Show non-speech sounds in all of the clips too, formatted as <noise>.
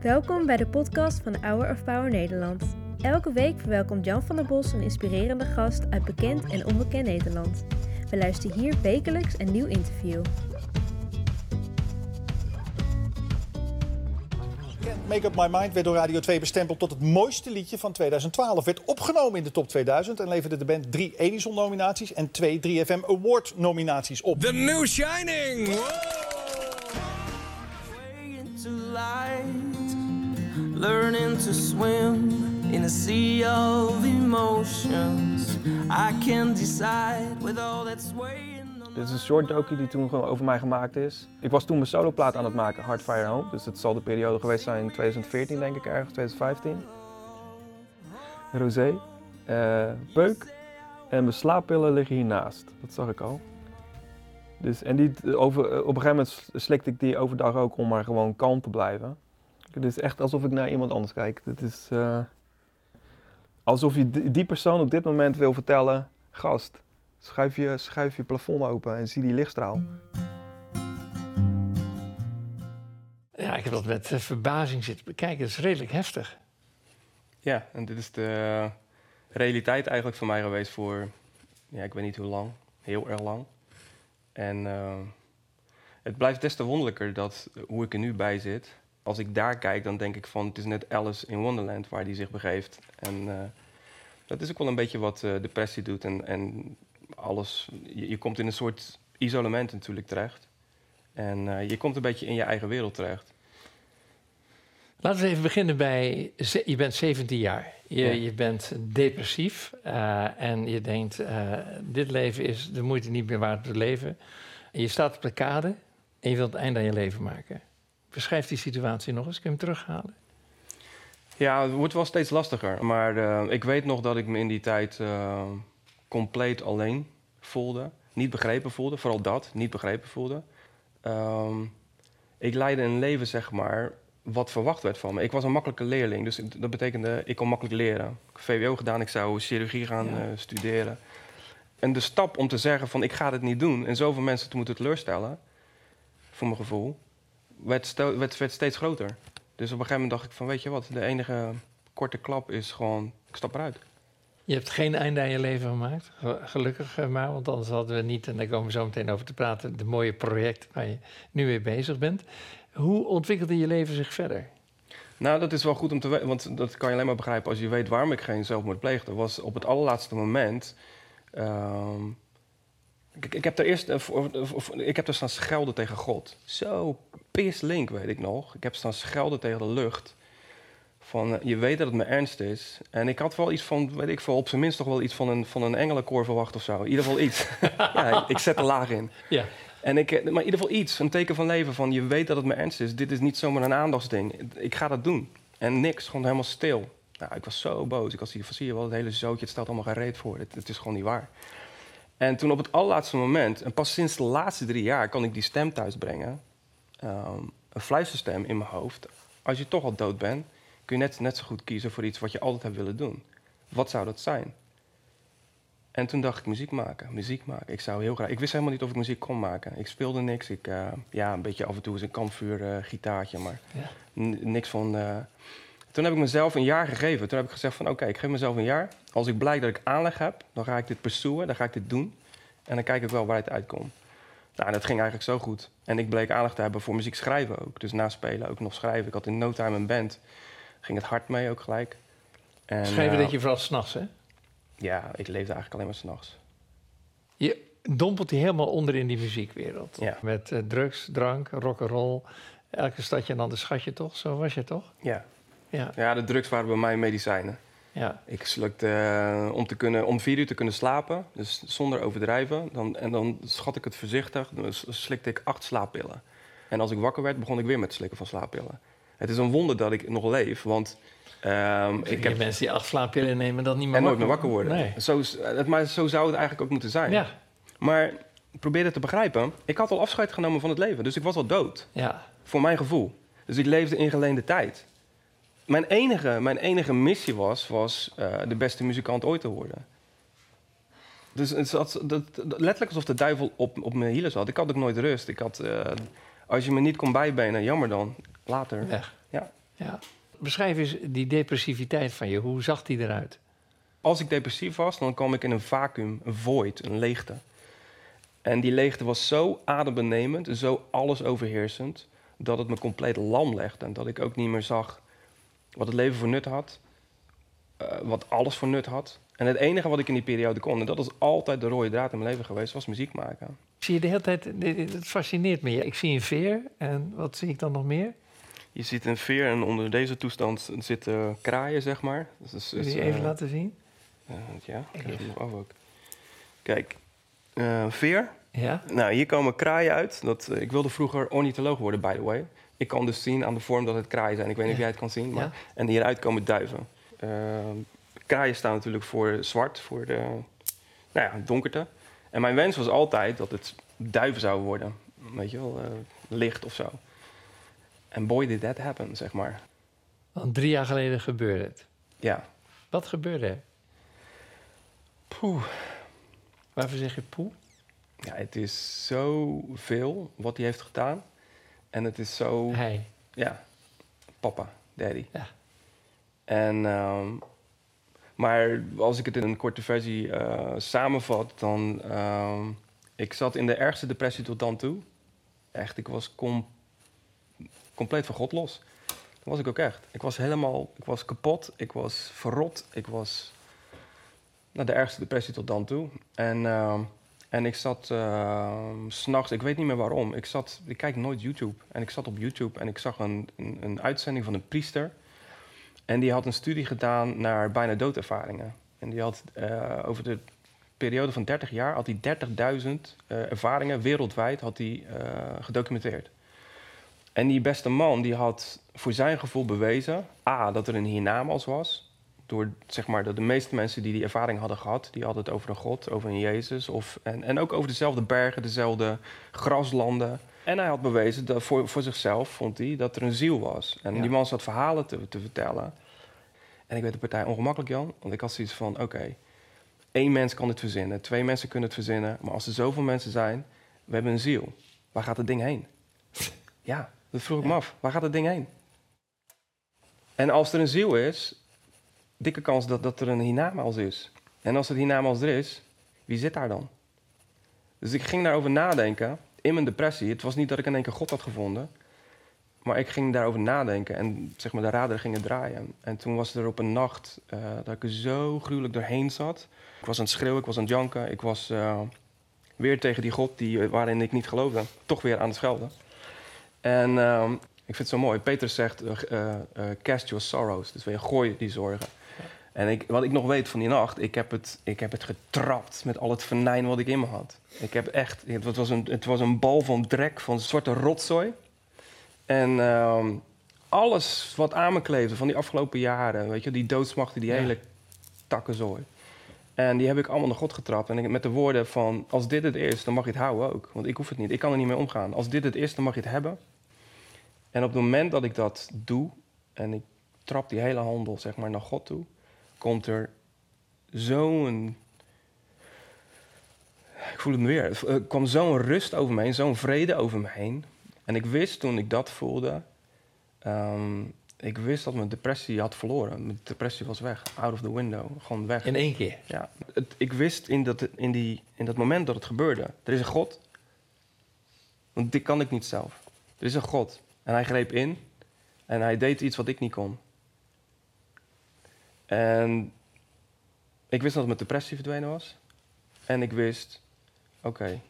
Welkom bij de podcast van Hour of Power Nederland. Elke week verwelkomt Jan van der Bos een inspirerende gast uit bekend en onbekend Nederland. We luisteren hier wekelijks een nieuw interview. Make Up My Mind werd door Radio 2 bestempeld tot het mooiste liedje van 2012. Werd opgenomen in de top 2000 en leverde de band drie Edison-nominaties en twee 3FM Award-nominaties op. The New Shining! Wow. Into light, learning to swim in a sea of emotions. I can decide with all that swaying. Dit is een short docu die toen gewoon over mij gemaakt is. Ik was toen mijn soloplaat aan het maken, Hard Fire Home. Dus dat zal de periode geweest zijn in 2014 denk ik ergens, 2015. Rosé, eh, peuk en mijn slaappillen liggen hiernaast. Dat zag ik al. Dus, en die, over, op een gegeven moment slikte ik die overdag ook om maar gewoon kalm te blijven. Het is echt alsof ik naar iemand anders kijk. Het is eh, alsof je die die persoon op dit moment wil vertellen, gast, schuif je, schuif je plafond open en zie die lichtstraal. Ja, ik heb dat met eh, verbazing zitten bekijken. Dat is redelijk heftig. Ja, en dit is de realiteit eigenlijk voor mij geweest voor, ja, ik weet niet hoe lang, heel erg lang. En eh, het blijft des te wonderlijker dat eh, hoe ik er nu bij zit. Als ik daar kijk, dan denk ik van het is net Alice in Wonderland waar die zich begeeft. En eh, dat is ook wel een beetje wat eh, depressie doet en, en alles. Je, je komt in een soort isolement natuurlijk terecht. En je komt een beetje in je eigen wereld terecht. Laten we even beginnen bij... Je bent 17 jaar. Je, Ja. je bent depressief. eh, en je denkt, eh, dit leven is de moeite niet meer waard te leven. En je staat op de kade en je wilt het einde aan je leven maken. Beschrijf die situatie nog eens. Kun je hem terughalen? Ja, het wordt wel steeds lastiger. Maar eh, ik weet nog dat ik me in die tijd compleet alleen voelde. Niet begrepen voelde, vooral dat, niet begrepen voelde. Ehm, ik leidde een leven, zeg maar, wat verwacht werd van me. Ik was een makkelijke leerling, dus dat betekende, ik kon makkelijk leren. Ik heb VWO gedaan, ik zou chirurgie gaan Ja. eh, studeren. En de stap om te zeggen van, ik ga dit niet doen... en zoveel mensen te moeten teleurstellen, voor mijn gevoel... werd, werd, werd steeds groter. Dus op een gegeven moment dacht ik van, weet je wat, de enige korte klap is gewoon, ik stap eruit. Je hebt geen einde aan je leven gemaakt. Ge- Gelukkig eh, maar, want anders hadden we niet... en daar komen we zo meteen over te praten... de mooie projecten waar je nu mee bezig bent. Hoe ontwikkelde je leven zich verder? Nou, dat is wel goed om te weten, want dat kan je alleen maar begrijpen als je weet waarom ik geen zelfmoord pleegde. Was op het allerlaatste moment. ehm, ik, ik heb er eerst, eh, ik heb er staan schelden tegen God. Zo pislink, weet ik nog. Ik heb staan schelden tegen de lucht. Van, eh, je weet dat het me ernst is. En ik had wel iets van, weet ik veel, op zijn minst toch wel iets van een, van een engelenkoor verwacht of zo. In ieder geval iets. <laughs> ja, ik zet er laag in. Ja. En ik, eh, maar in ieder geval iets, een teken van leven. Van je weet dat het me ernst is. Dit is niet zomaar een aandachtsding. Ik ga dat doen. En niks, gewoon helemaal stil. Nou, ik was zo boos. Ik was hier van, zie je wel, het hele zootje, het stelt allemaal geen reet voor. Het, is gewoon niet waar. En toen op het allerlaatste moment, en pas sinds de laatste drie jaar, kan ik die stem thuis brengen. Ehm, een fluisterstem in mijn hoofd. Als je toch al dood bent, kun je net, net zo goed kiezen voor iets wat je altijd hebt willen doen. Wat zou dat zijn? En toen dacht ik muziek maken, muziek maken. Ik zou heel graag. Ik wist helemaal niet of ik muziek kon maken. Ik speelde niks. Ik, eh, ja, een beetje af en toe eens een kampvuur eh, gitaartje, maar Ja. niks van. eh. Toen heb ik mezelf een jaar gegeven. Toen heb ik gezegd van oké, ik geef mezelf een jaar. Als ik blijk dat ik aanleg heb, dan ga ik dit pursueren, dan ga ik dit doen. En dan kijk ik wel waar het uitkomt. Nou, en dat ging eigenlijk zo goed. En ik bleek aandacht te hebben voor muziek schrijven ook. Dus na spelen ook nog schrijven. Ik had in no time een band. Ging het hard mee ook gelijk. En, Schrijven dat je vooral s'nachts, hè? Ja, ik leefde eigenlijk alleen maar s'nachts. Je dompelt die helemaal onder in die muziekwereld. Ja. Met eh, drugs, drank, rock'n'roll. Elke stadje een ander schatje, toch? Zo was je toch? Ja. Ja, ja, de drugs waren bij mij medicijnen. ja. Ik slukte eh, om, te kunnen, om vier uur te kunnen slapen, dus zonder overdrijven. Dan, en dan schat ik het voorzichtig, dan slikte ik acht slaappillen. En als ik wakker werd, begon ik weer met het slikken van slaappillen. Het is een wonder dat ik nog leef, want ehm, Ik ik heb mensen die acht slaappillen nemen dan niet meer en nooit meer wakker worden. Nee. Zo, het, maar zo zou het eigenlijk ook moeten zijn. Ja, Maar probeer het te begrijpen. Ik had al afscheid genomen van het leven, dus ik was al dood. ja. Voor mijn gevoel. Dus ik leefde in geleende tijd. Mijn enige, mijn enige missie was, was eh, de beste muzikant ooit te worden. Dus het zat, dat, dat- letterlijk alsof de duivel op, op mijn hielen zat. Ik had ook nooit rust. Ik had, eh, Als je me niet kon bijbenen, jammer dan. Later. Weg. Ja. ja. Beschrijf eens die depressiviteit van je. Hoe zag die eruit? Als ik depressief was, dan kwam ik in een vacuüm, een void, een leegte. En die leegte was zo adembenemend, zo alles overheersend, dat het me compleet lam legde. En dat ik ook niet meer zag wat het leven voor nut had, eh, wat alles voor nut had. En het enige wat ik in die periode kon, en dat is altijd de rode draad in mijn leven geweest, was muziek maken. Ik zie je de hele tijd, het fascineert me. Ik zie een veer en wat zie ik dan nog meer? Je ziet een veer en onder deze toestand zitten kraaien, zeg maar. Dus, Wil je even eh, laten zien? eh, ja, ik hem af ook. Kijk, eh, veer. Ja? Nou, hier komen kraaien uit. Dat, ik wilde vroeger ornitholoog worden, by the way. Ik kan dus zien aan de vorm dat het kraaien zijn. Ik weet niet of jij het kan zien. Maar, Ja. En hieruit komen duiven. Eh, kraaien staan natuurlijk voor zwart, voor de nou ja, donkerte. En mijn wens was altijd dat het duiven zou worden. Weet je wel, licht of zo. En boy did that happen, zeg maar. Want drie jaar geleden gebeurde het. Ja. Wat gebeurde er? Poeh. Waarvoor zeg je poe? Ja, het is zoveel wat hij heeft gedaan. En het is zo... Hij. Ja, papa, daddy. Ja. En, ehm, maar als ik het in een korte versie eh, samenvat, dan... ehm, ik zat in de ergste depressie tot dan toe. Echt, ik was com- compleet van God los. Dat was ik ook echt. Ik was helemaal... Ik was kapot, ik was verrot, ik was... Nou, de ergste depressie tot dan toe. En... ehm, en ik zat uh, s'nachts, ik weet niet meer waarom. Ik, zat, ik kijk nooit YouTube. En ik zat op YouTube en ik zag een, een, een uitzending van een priester. En die had een studie gedaan naar bijna doodervaringen. En die had eh, over de periode van 30 jaar had hij 30.000 eh, ervaringen wereldwijd had hij, eh, gedocumenteerd. En die beste man die had voor zijn gevoel bewezen... A, dat er een hiernamaals was door zeg maar, dat de meeste mensen die die ervaring hadden gehad, die hadden het over een God, over een Jezus. Of, en, en ook over dezelfde bergen, dezelfde graslanden. En hij had bewezen dat voor, voor zichzelf, vond hij, dat er een ziel was. En Ja. die man zat verhalen te, te vertellen. En ik werd de partij ongemakkelijk, Jan. Want ik had zoiets van, oké, één mens kan het verzinnen, twee mensen kunnen het verzinnen. Maar als er zoveel mensen zijn, we hebben een ziel. Waar gaat het ding heen? <laughs> Ja, dat vroeg ik me af. Waar gaat het ding heen? En als er een ziel is, dikke kans dat, dat er een hiernamaals is. En als het hiernamaals er is, wie zit daar dan? Dus ik ging daarover nadenken in mijn depressie. Het was niet dat ik in één keer God had gevonden. Maar ik ging daarover nadenken en zeg maar, de radar gingen draaien. En toen was er op een nacht eh, dat ik er zo gruwelijk doorheen zat. Ik was aan het schreeuwen, ik was aan het janken. Ik was eh, weer tegen die God die, waarin ik niet geloofde, toch weer aan het schelden. En ehm, ik vind het zo mooi. Petrus zegt, eh, eh, eh, cast your sorrows. Dus weer gooi die zorgen. En ik, wat ik nog weet van die nacht, ik heb, het, ik heb het getrapt met al het venijn wat ik in me had. Ik heb echt, het was een, het was een bal van drek, van zwarte rotzooi. En ehm, alles wat aan me kleefde van die afgelopen jaren, weet je, die doodsmachten, die Ja. hele takkenzooi. En die heb ik allemaal naar God getrapt. En ik, met de woorden van, als dit het is, dan mag je het houden ook. Want ik hoef het niet, ik kan er niet mee omgaan. Als dit het is, dan mag je het hebben. En op het moment dat ik dat doe, en ik trap die hele handel zeg maar naar God toe, komt er zo'n. Ik voel het weer. Er kwam zo'n rust over me heen, zo'n vrede over me heen. En ik wist toen ik dat voelde, ehm, ik wist dat mijn depressie had verloren. Mijn depressie was weg, out of the window, gewoon weg. In één keer. Ja, het, ik wist in dat, in, die, in dat moment dat het gebeurde, er is een God. Want dit kan ik niet zelf. Er is een God. En hij greep in en hij deed iets wat ik niet kon. En ik wist dat mijn depressie verdwenen was. En ik wist, oké,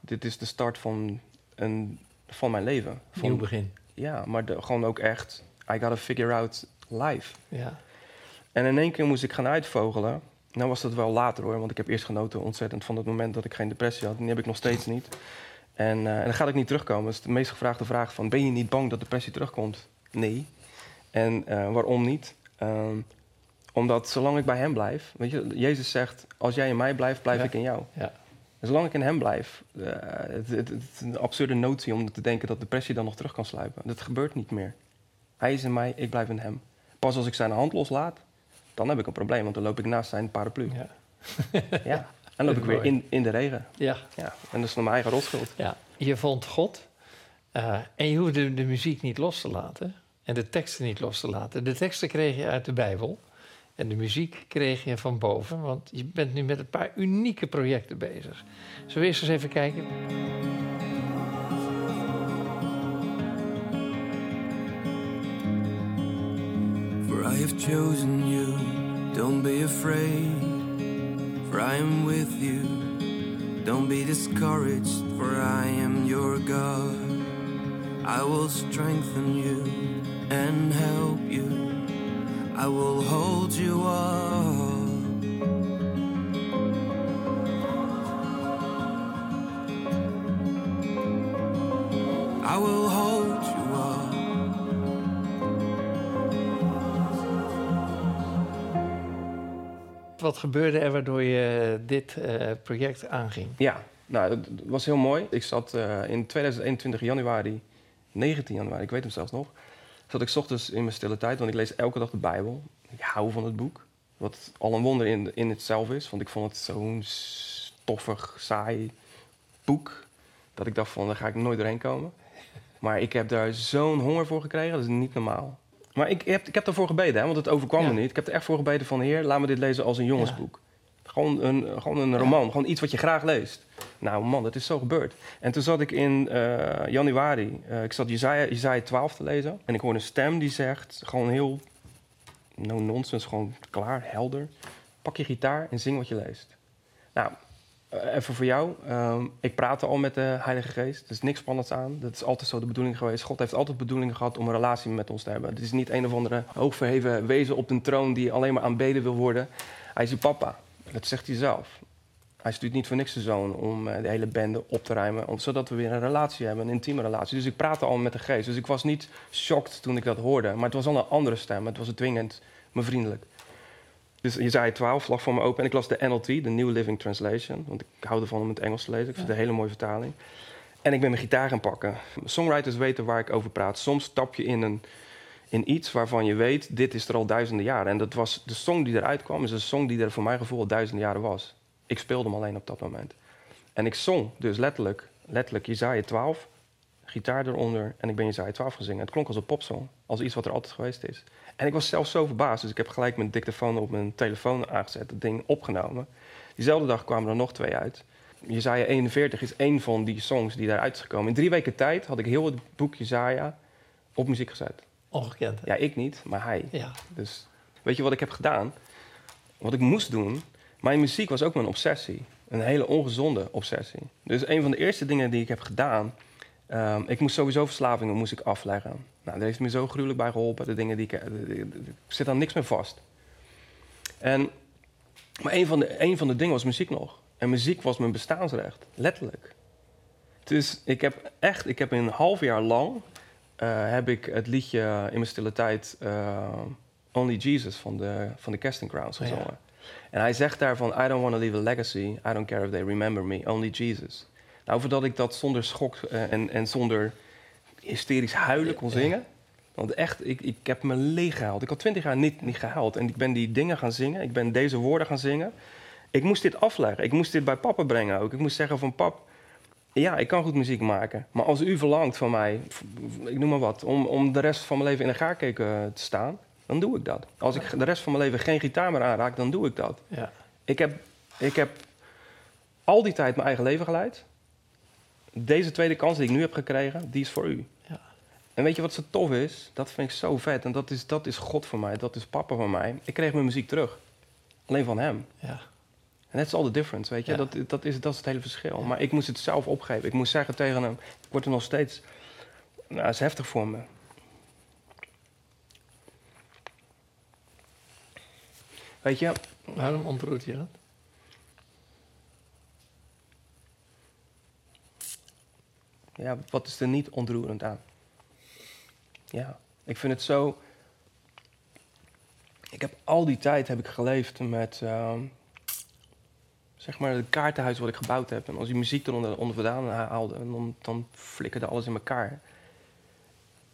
dit is de start van, een, van mijn leven. Van, Nieuw begin. Ja, maar de- gewoon ook echt, I gotta figure out life. Ja. En in één keer moest ik gaan uitvogelen. Nou was dat wel later hoor, want ik heb eerst genoten ontzettend van het moment dat ik geen depressie had. En die heb ik nog steeds niet. En, eh, en dan gaat ik niet terugkomen. Dat is de meest gevraagde vraag van, ben je niet bang dat depressie terugkomt? Nee. En eh, waarom niet? Ehm, omdat zolang ik bij hem blijf, weet je, Jezus zegt, als jij in mij blijft, blijf Ja. ik in jou. Ja. En zolang ik in hem blijf, eh, het, het, het is een absurde notie om te denken dat depressie dan nog terug kan sluipen. Dat gebeurt niet meer. Hij is in mij, ik blijf in hem. Pas als ik zijn hand loslaat, dan heb ik een probleem, want dan loop ik naast zijn paraplu. Ja. Ja. <laughs> En dan loop ik weer in, in de regen. Ja. Ja. En dat is dan mijn eigen rotschuld. ja. Je vond God Eh, en je hoefde de muziek niet los te laten en de teksten niet los te laten. De teksten kreeg je uit de Bijbel en de muziek kreeg je van boven, want je bent nu met een paar unieke projecten bezig. Zullen we eerst eens even kijken? For I have chosen you, don't be afraid, for I am with you. Don't be discouraged, for I am your God. I will strengthen you and help you, I will hold you up. Wat gebeurde er waardoor je dit eh, project aanging? Ja, nou, dat was heel mooi. Ik zat eh, in 2021 januari, 19 januari, ik weet hem zelfs nog, zat ik ochtends in mijn stille tijd, want ik lees elke dag de Bijbel. Ik hou van het boek, wat al een wonder in, in het zelf is, want ik vond het zo'n stoffig, saai boek, dat ik dacht van, daar ga ik nooit doorheen komen. Maar ik heb daar zo'n honger voor gekregen, dat is niet normaal. Maar ik heb, ik heb daarvoor gebeden, hè, want het overkwam Ja. me niet. Ik heb er echt voor gebeden van, heer, laat me dit lezen als een jongensboek. Gewoon een, gewoon een roman, gewoon iets wat je graag leest. Nou man, dat is zo gebeurd. En toen zat ik in eh, januari, eh, ik zat Jezaja, Jezaja 12 te lezen. En ik hoorde een stem die zegt, gewoon heel, no nonsense, gewoon klaar, helder. Pak je gitaar en zing wat je leest. Nou, even voor jou. Ehm, ik praatte al met de Heilige Geest. Er is niks spannends aan. Dat is altijd zo de bedoeling geweest. God heeft altijd bedoelingen gehad om een relatie met ons te hebben. Het is niet een of andere hoogverheven wezen op een troon die alleen maar aanbeden wil worden. Hij is je papa. Dat zegt hij zelf. Hij stuurt niet voor niks zijn zoon om eh, de hele bende op te ruimen. Zodat we weer een relatie hebben, een intieme relatie. Dus ik praatte al met de geest. Dus ik was niet shocked toen ik dat hoorde. Maar het was al een andere stem. Het was dwingend, maar vriendelijk. Dus Jezaja 12 lag voor me open. En ik las de NLT, de New Living Translation. Want ik hou ervan om het Engels te lezen. Ik vind het een hele mooie vertaling. En ik ben mijn gitaar gaan pakken. Songwriters weten waar ik over praat. Soms stap je in, een, in iets waarvan je weet... dit is er al duizenden jaren. En dat was de song die eruit kwam... is een song die er voor mijn gevoel al duizenden jaren was. Ik speelde hem alleen op dat moment. En ik zong dus letterlijk, letterlijk Jezaja 12... gitaar eronder en ik ben Jezaja 12 gaan zingen. Het klonk als een popsong. Als iets wat er altijd geweest is. En ik was zelf zo verbaasd. Dus ik heb gelijk mijn dictafoon op mijn telefoon aangezet. Het ding opgenomen. Diezelfde dag kwamen er nog twee uit. Jezaja 41 is één van die songs die daaruit is gekomen. In drie weken tijd had ik heel het boek Jezaja op muziek gezet. Ongekend. hè? Ja, ik niet, maar hij. Ja. Dus weet je wat ik heb gedaan? Wat ik moest doen. Mijn muziek was ook mijn obsessie. Een hele ongezonde obsessie. Dus een van de eerste dingen die ik heb gedaan. Ehm, ik moest sowieso verslavingen moest ik afleggen. Nou, daar heeft me zo gruwelijk bij geholpen. De dingen die ik, ik zit aan niks meer vast. En, maar een van, de, een van de dingen was muziek nog. En muziek was mijn bestaansrecht. Letterlijk. Dus ik heb echt, ik heb een half jaar lang eh, heb ik het liedje in mijn stille tijd eh, Only Jesus van de, van de Casting Crowns Oh ja. gezongen. En hij zegt daarvan, I don't want to leave a legacy, I don't care if they remember me, only Jesus. Nou, voordat ik dat zonder schok eh, en, en zonder hysterisch huilen kon zingen. Want echt, ik, ik heb me leeg gehuild. Ik had twintig jaar niet, niet gehuild. En ik ben die dingen gaan zingen. Ik ben deze woorden gaan zingen. Ik moest dit afleggen. Ik moest dit bij papa brengen ook. Ik moest zeggen van pap, ja, ik kan goed muziek maken. Maar als u verlangt van mij, ik noem maar wat, om, om de rest van mijn leven in een gaarkeken te staan, dan doe ik dat. Als ik de rest van mijn leven geen gitaar meer aanraak, dan doe ik dat. Ja. Ik heb, ik heb al die tijd mijn eigen leven geleid. Deze tweede kans die ik nu heb gekregen, die is voor u. Ja. En weet je wat zo tof is? Dat vind ik zo vet. En dat is, dat is God voor mij. Dat is papa van mij. Ik kreeg mijn muziek terug. Alleen van hem. ja. En that's all the difference, weet je. Ja. Dat, dat, is, dat is het hele verschil. Maar ik moest het zelf opgeven. Ik moest zeggen tegen hem... Ik word er nog steeds... Nou, is heftig voor me. Weet je, Waarom ontroert je dat? Ja, wat is er niet ontroerend aan? Ja, ik vind het zo. Ik heb al die tijd heb ik geleefd met. ehm, zeg maar het kaartenhuis wat ik gebouwd heb. En als je muziek eronder onder vandaan haalde, dan, dan flikkerde alles in elkaar.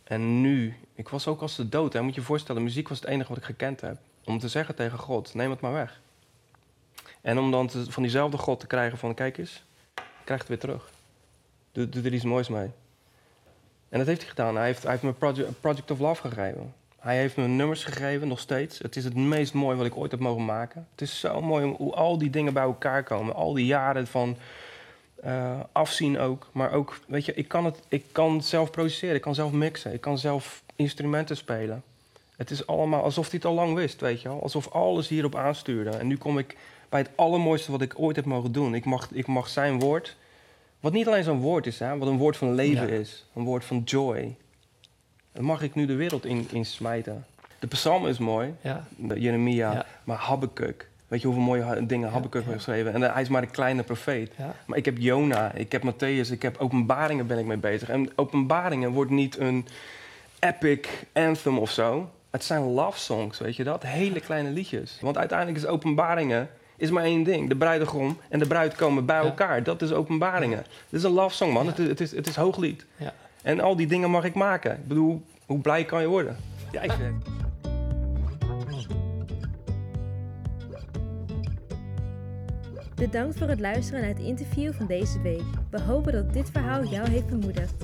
En nu, ik was ook als de dood. Hè. Moet je je voorstellen, muziek was het enige wat ik gekend heb. Om te zeggen tegen God, neem het maar weg. En om dan van diezelfde God te krijgen van, kijk eens, ik krijg het weer terug. Doe, doe er iets moois mee. En dat heeft hij gedaan. Hij heeft, hij heeft me Project, of Love gegeven. Hij heeft me nummers gegeven, nog steeds. Het is het meest mooie wat ik ooit heb mogen maken. Het is zo mooi hoe al die dingen bij elkaar komen. Al die jaren van eh, afzien ook. Maar ook, weet je, ik kan, het, ik kan zelf produceren. Ik kan zelf mixen. Ik kan zelf instrumenten spelen. Het is allemaal alsof hij het al lang wist, weet je wel. Alsof alles hierop aanstuurde. En nu kom ik bij het allermooiste wat ik ooit heb mogen doen. Ik mag, ik mag zijn woord, wat niet alleen zo'n woord is, hè, wat een woord van leven Ja. is. Een woord van joy. Dat mag ik nu de wereld in, in smijten. De psalm is mooi, Ja, Jeremia, Ja. maar Habakkuk. Weet je hoeveel mooie ha- dingen Habakkuk heeft geschreven? En eh, hij is maar een kleine profeet. Maar ik heb Jona, ik heb Matthäus, ik heb openbaringen ben ik mee bezig. En openbaringen wordt niet een epic anthem of zo. Het zijn love songs, weet je dat? Hele kleine liedjes. Want uiteindelijk is openbaringen is maar één ding. De bruidegom en de bruid komen bij Ja. elkaar. Dat is openbaringen. Dit is een love song, man. Ja. Het, is, het, is, het is hooglied. Ja. En al die dingen mag ik maken. Ik bedoel, hoe blij kan je worden? Ja, ik vind het. Bedankt voor het luisteren naar het interview van deze week. We hopen dat dit verhaal jou heeft bemoedigd.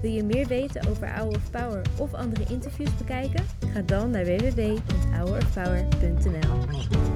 Wil je meer weten over Hour of Power of andere interviews bekijken? Ga dan naar www.hourofpower.nl